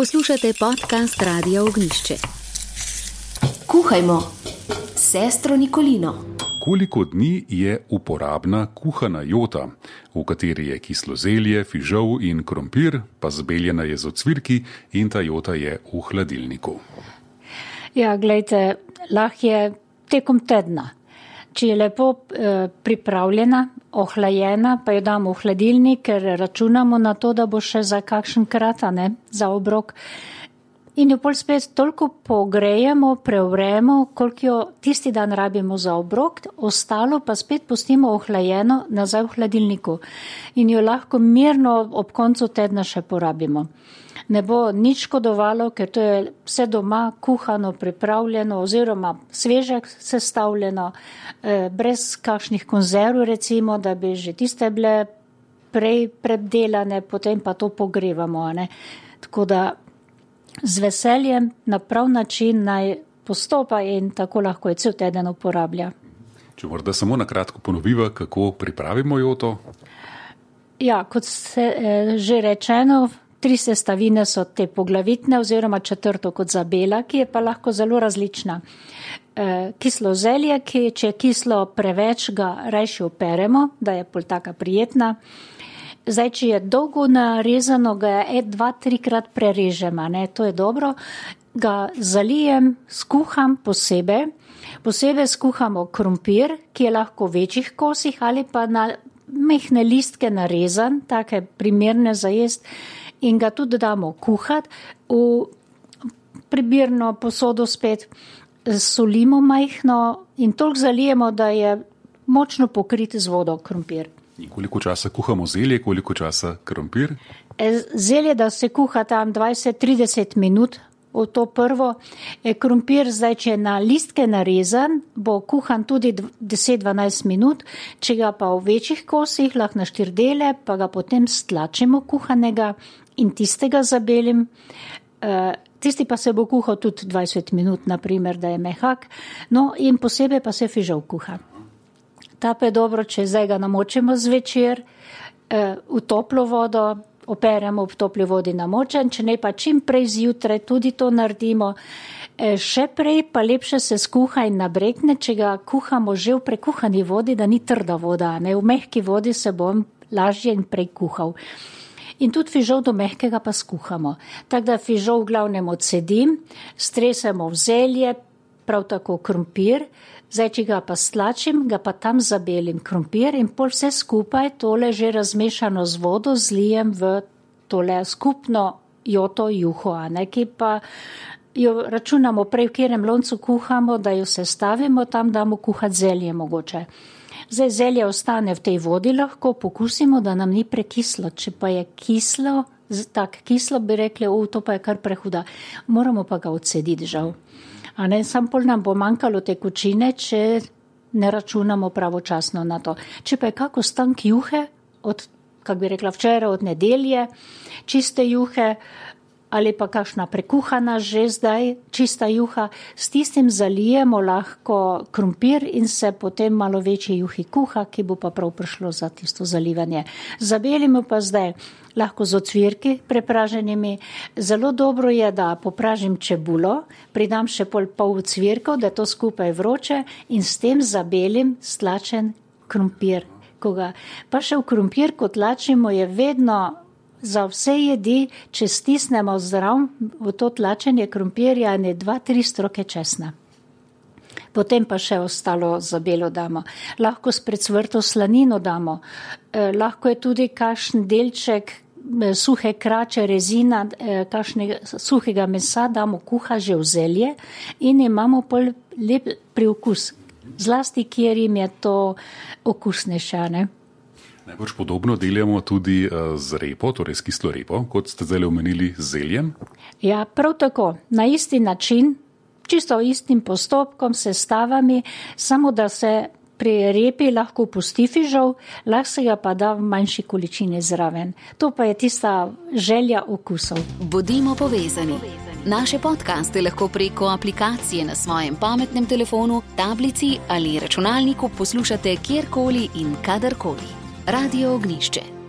Poslušate podcast Radio Ognišče. Kuhajmo, sestro Nikolino. Koliko dni je uporabna kuhana jota, v kateri je kislo zelje, fižol in krompir, pa zbeljena je z ocvirki in ta jota je v hladilniku? Ja, gledajte, lahko je tekom tedna. Če je lepo eh, pripravljena, ohlajena, pa jo damo v hladilnik, ker računamo na to, da bo še za kakšen krat, ne, za obrok. In jo pol spet toliko pogrejemo, prevremo, koliko jo tisti dan rabimo za obrok, ostalo pa spet pustimo ohlajeno nazaj v hladilniku. In jo lahko mirno ob koncu tedna še porabimo ne bo nič škodovalo, ker to je vse doma kuhano, pripravljeno oziroma svežek sestavljeno, eh, brez kakšnih konzerv, recimo, da bi že tiste bile prej preddelane, potem pa to pogrevamo. Ne? Tako da z veseljem na prav način naj postopa in tako lahko je cel teden uporablja. Če morda samo na kratko ponoviva, kako pripravimo jo to? Ja, kot se eh, že rečeno, Tri sestavine so te poglavitne oziroma četrto kot zabela, ki je pa lahko zelo različna. E, kislo zelje, ki če je kislo preveč, ga rajši operemo, da je pol taka prijetna. Zdaj, če je dolgo narezano, ga je dva, trikrat prerežemo, ne, to je dobro. Ga zalijem, skuham posebej. Posebej skuhamo krompir, ki je lahko v večjih kosih ali pa na mehne listke narezan, take primerne za jesti in ga tudi damo kuhati v pribirno posodo spet, solimo majhno in toliko zalijemo, da je močno pokrit z vodo krompir. In koliko časa kuhamo zelje, koliko časa krompir? E, zelje, da se kuha tam 20-30 minut, v to prvo. E, krompir zdaj, če je na listke narezan, bo kuhan tudi 10-12 minut, če ga pa v večjih kosih, lahko na štirdele, pa ga potem stlačimo kuhanega in tistega zabelim. Uh, tisti pa se bo kuhal tudi 20 minut, naprimer, da je mehak, no in posebej pa se fižol kuha. Ta pa je dobro, če zdaj ga namočimo zvečer uh, v toplo vodo, operemo v topli vodi namočen, če ne pa čim prej zjutraj tudi to naredimo. Uh, še prej pa lepše se skuha in nabrekne, če ga kuhamo že v prekuhani vodi, da ni trda voda, ne v mehki vodi se bom lažje in prej kuhal. Uh, in tudi fižol do mehkega pa skuhamo. Tako da fižol v glavnem odsedim, stresemo v zelje, prav tako krompir, zdaj, če ga pa slačim, ga pa tam zabelim krompir in pol vse skupaj tole že razmešano z vodo zlijem v tole skupno joto juho, a neki pa jo računamo prej, v kjerem loncu kuhamo, da jo sestavimo, tam damo kuhati zelje mogoče. Zdaj zelje ostane v tej vodi, lahko pokusimo, da nam ni prekislo. Če pa je kislo, tako kislo bi rekli, o, to pa je kar prehuda. Moramo pa ga odsediti, žal. Ne, sam pol nam bo manjkalo te kočine, če ne računamo pravočasno na to. Če pa je kako stank juhe, od, kak bi rekla včeraj, od nedelje, čiste juhe, ali pa kakšna prekuhana že zdaj, čista juha, s tistim zalijemo lahko krompir in se potem malo večji juhi kuha, ki bo pa prav prišlo za tisto zalivanje. Zabelimo pa zdaj lahko z ocvirki prepraženimi. Zelo dobro je, da popražim čebulo, pridam še pol pol cvirkov, da to skupaj vroče in s tem zabelim stlačen krompir. Koga. Pa še v krompir, kot lačimo, je vedno za vse jedi, če stisnemo zdrav v to tlačenje krompirja, ne dva, tri stroke česna. Potem pa še ostalo za belo damo. Lahko s predsvrto slanino damo. Eh, lahko je tudi kakšen delček eh, suhe krače rezina, eh, kakšnega suhega mesa damo kuha že v zelje in imamo pol lep priokus. Zlasti, kjer jim je to okusnejše. Najbolj podobno delamo tudi eh, z repo, torej s kislo repo, kot ste zdaj omenili z zeljem. Ja, prav tako, na isti način, čisto istim postopkom, sestavami, samo da se pri repi lahko pusti fižol, lahko se ga pa da v manjši količini zraven. To pa je tista želja okusov. Bodimo povezani. Naše podkaste lahko preko aplikacije na svojem pametnem telefonu, tablici ali računalniku poslušate kjerkoli in kadarkoli. Radio Ognišče.